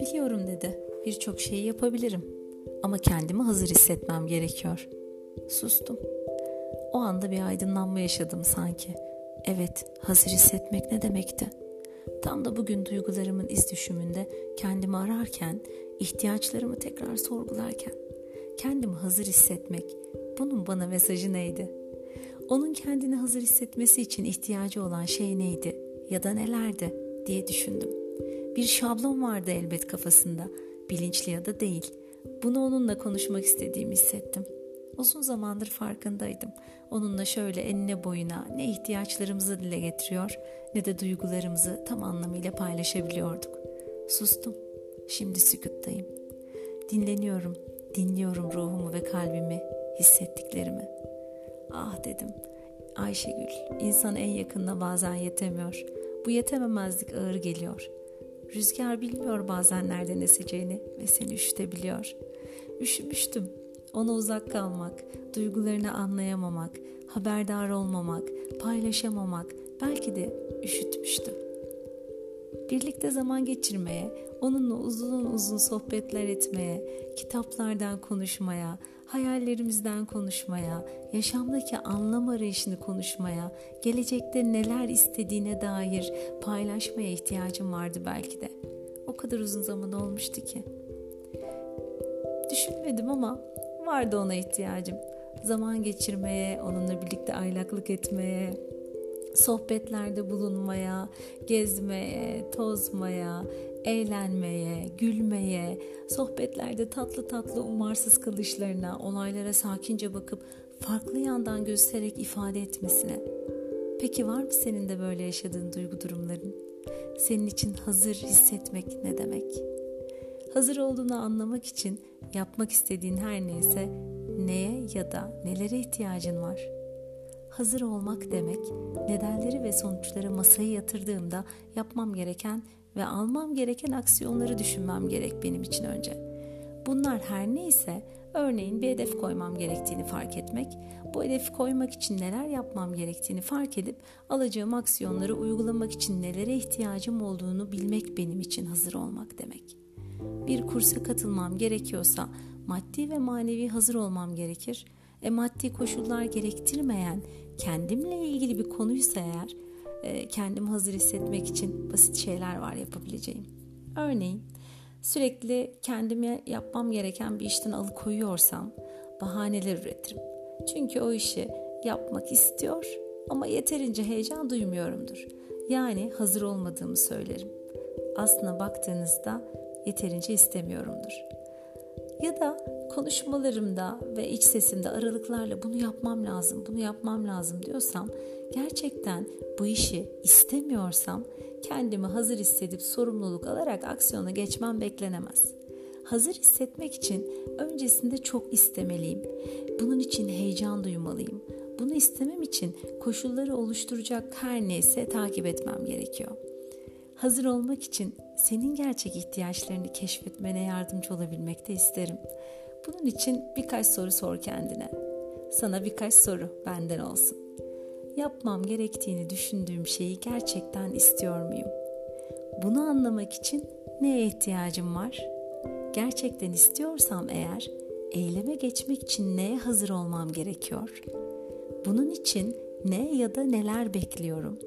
Biliyorum dedi. Birçok şeyi yapabilirim. Ama kendimi hazır hissetmem gerekiyor. Sustum. O anda bir aydınlanma yaşadım sanki. Evet, hazır hissetmek ne demekti? Tam da bugün duygularımın iz düşümünde kendimi ararken, ihtiyaçlarımı tekrar sorgularken, kendimi hazır hissetmek, bunun bana mesajı neydi? Onun kendini hazır hissetmesi için ihtiyacı olan şey neydi ya da nelerdi diye düşündüm. Bir şablon vardı elbet kafasında, bilinçli ya da değil. Bunu onunla konuşmak istediğimi hissettim. Uzun zamandır farkındaydım. Onunla şöyle enine boyuna ne ihtiyaçlarımızı dile getiriyor ne de duygularımızı tam anlamıyla paylaşabiliyorduk. Sustum. Şimdi sükuttayım. Dinleniyorum. Dinliyorum ruhumu ve kalbimi, hissettiklerimi. Ah dedim. Ayşegül, insan en yakınına bazen yetemiyor. Bu yetememezlik ağır geliyor. Rüzgar bilmiyor bazen nereden eseceğini ve seni üşütebiliyor. Üşümüştüm. Ona uzak kalmak, duygularını anlayamamak, haberdar olmamak, paylaşamamak belki de üşütmüştü. Birlikte zaman geçirmeye, onunla uzun uzun sohbetler etmeye, kitaplardan konuşmaya, hayallerimizden konuşmaya, yaşamdaki anlam arayışını konuşmaya, gelecekte neler istediğine dair paylaşmaya ihtiyacım vardı belki de. O kadar uzun zaman olmuştu ki. Düşünmedim ama vardı ona ihtiyacım. Zaman geçirmeye, onunla birlikte aylaklık etmeye, sohbetlerde bulunmaya, gezmeye, tozmaya, eğlenmeye, gülmeye, sohbetlerde tatlı tatlı umarsız kalışlarına, olaylara sakince bakıp farklı yandan göstererek ifade etmesine. Peki var mı senin de böyle yaşadığın duygu durumların? Senin için hazır hissetmek ne demek? Hazır olduğunu anlamak için yapmak istediğin her neyse neye ya da nelere ihtiyacın var? Hazır olmak demek nedenleri ve sonuçları masaya yatırdığımda yapmam gereken ve almam gereken aksiyonları düşünmem gerek benim için önce. Bunlar her neyse örneğin bir hedef koymam gerektiğini fark etmek, bu hedefi koymak için neler yapmam gerektiğini fark edip alacağım aksiyonları uygulamak için nelere ihtiyacım olduğunu bilmek benim için hazır olmak demek. Bir kursa katılmam gerekiyorsa maddi ve manevi hazır olmam gerekir. E maddi koşullar gerektirmeyen kendimle ilgili bir konuysa eğer e, kendimi hazır hissetmek için basit şeyler var yapabileceğim. Örneğin sürekli kendime yapmam gereken bir işten alıkoyuyorsam bahaneler üretirim. Çünkü o işi yapmak istiyor ama yeterince heyecan duymuyorumdur. Yani hazır olmadığımı söylerim. Aslına baktığınızda yeterince istemiyorumdur. Ya da konuşmalarımda ve iç sesimde aralıklarla bunu yapmam lazım, bunu yapmam lazım diyorsam gerçekten bu işi istemiyorsam kendimi hazır hissedip sorumluluk alarak aksiyona geçmem beklenemez. Hazır hissetmek için öncesinde çok istemeliyim. Bunun için heyecan duymalıyım. Bunu istemem için koşulları oluşturacak her neyse takip etmem gerekiyor. Hazır olmak için senin gerçek ihtiyaçlarını keşfetmene yardımcı olabilmek de isterim. Bunun için birkaç soru sor kendine. Sana birkaç soru benden olsun. Yapmam gerektiğini düşündüğüm şeyi gerçekten istiyor muyum? Bunu anlamak için neye ihtiyacım var? Gerçekten istiyorsam eğer eyleme geçmek için neye hazır olmam gerekiyor? Bunun için ne ya da neler bekliyorum?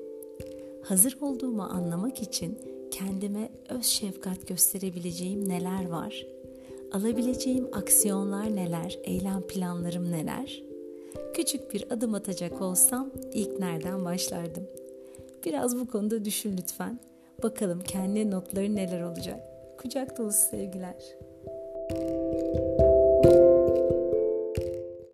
Hazır olduğumu anlamak için kendime öz şefkat gösterebileceğim neler var? Alabileceğim aksiyonlar neler? Eylem planlarım neler? Küçük bir adım atacak olsam ilk nereden başlardım? Biraz bu konuda düşün lütfen. Bakalım kendi notları neler olacak. Kucak dolusu sevgiler.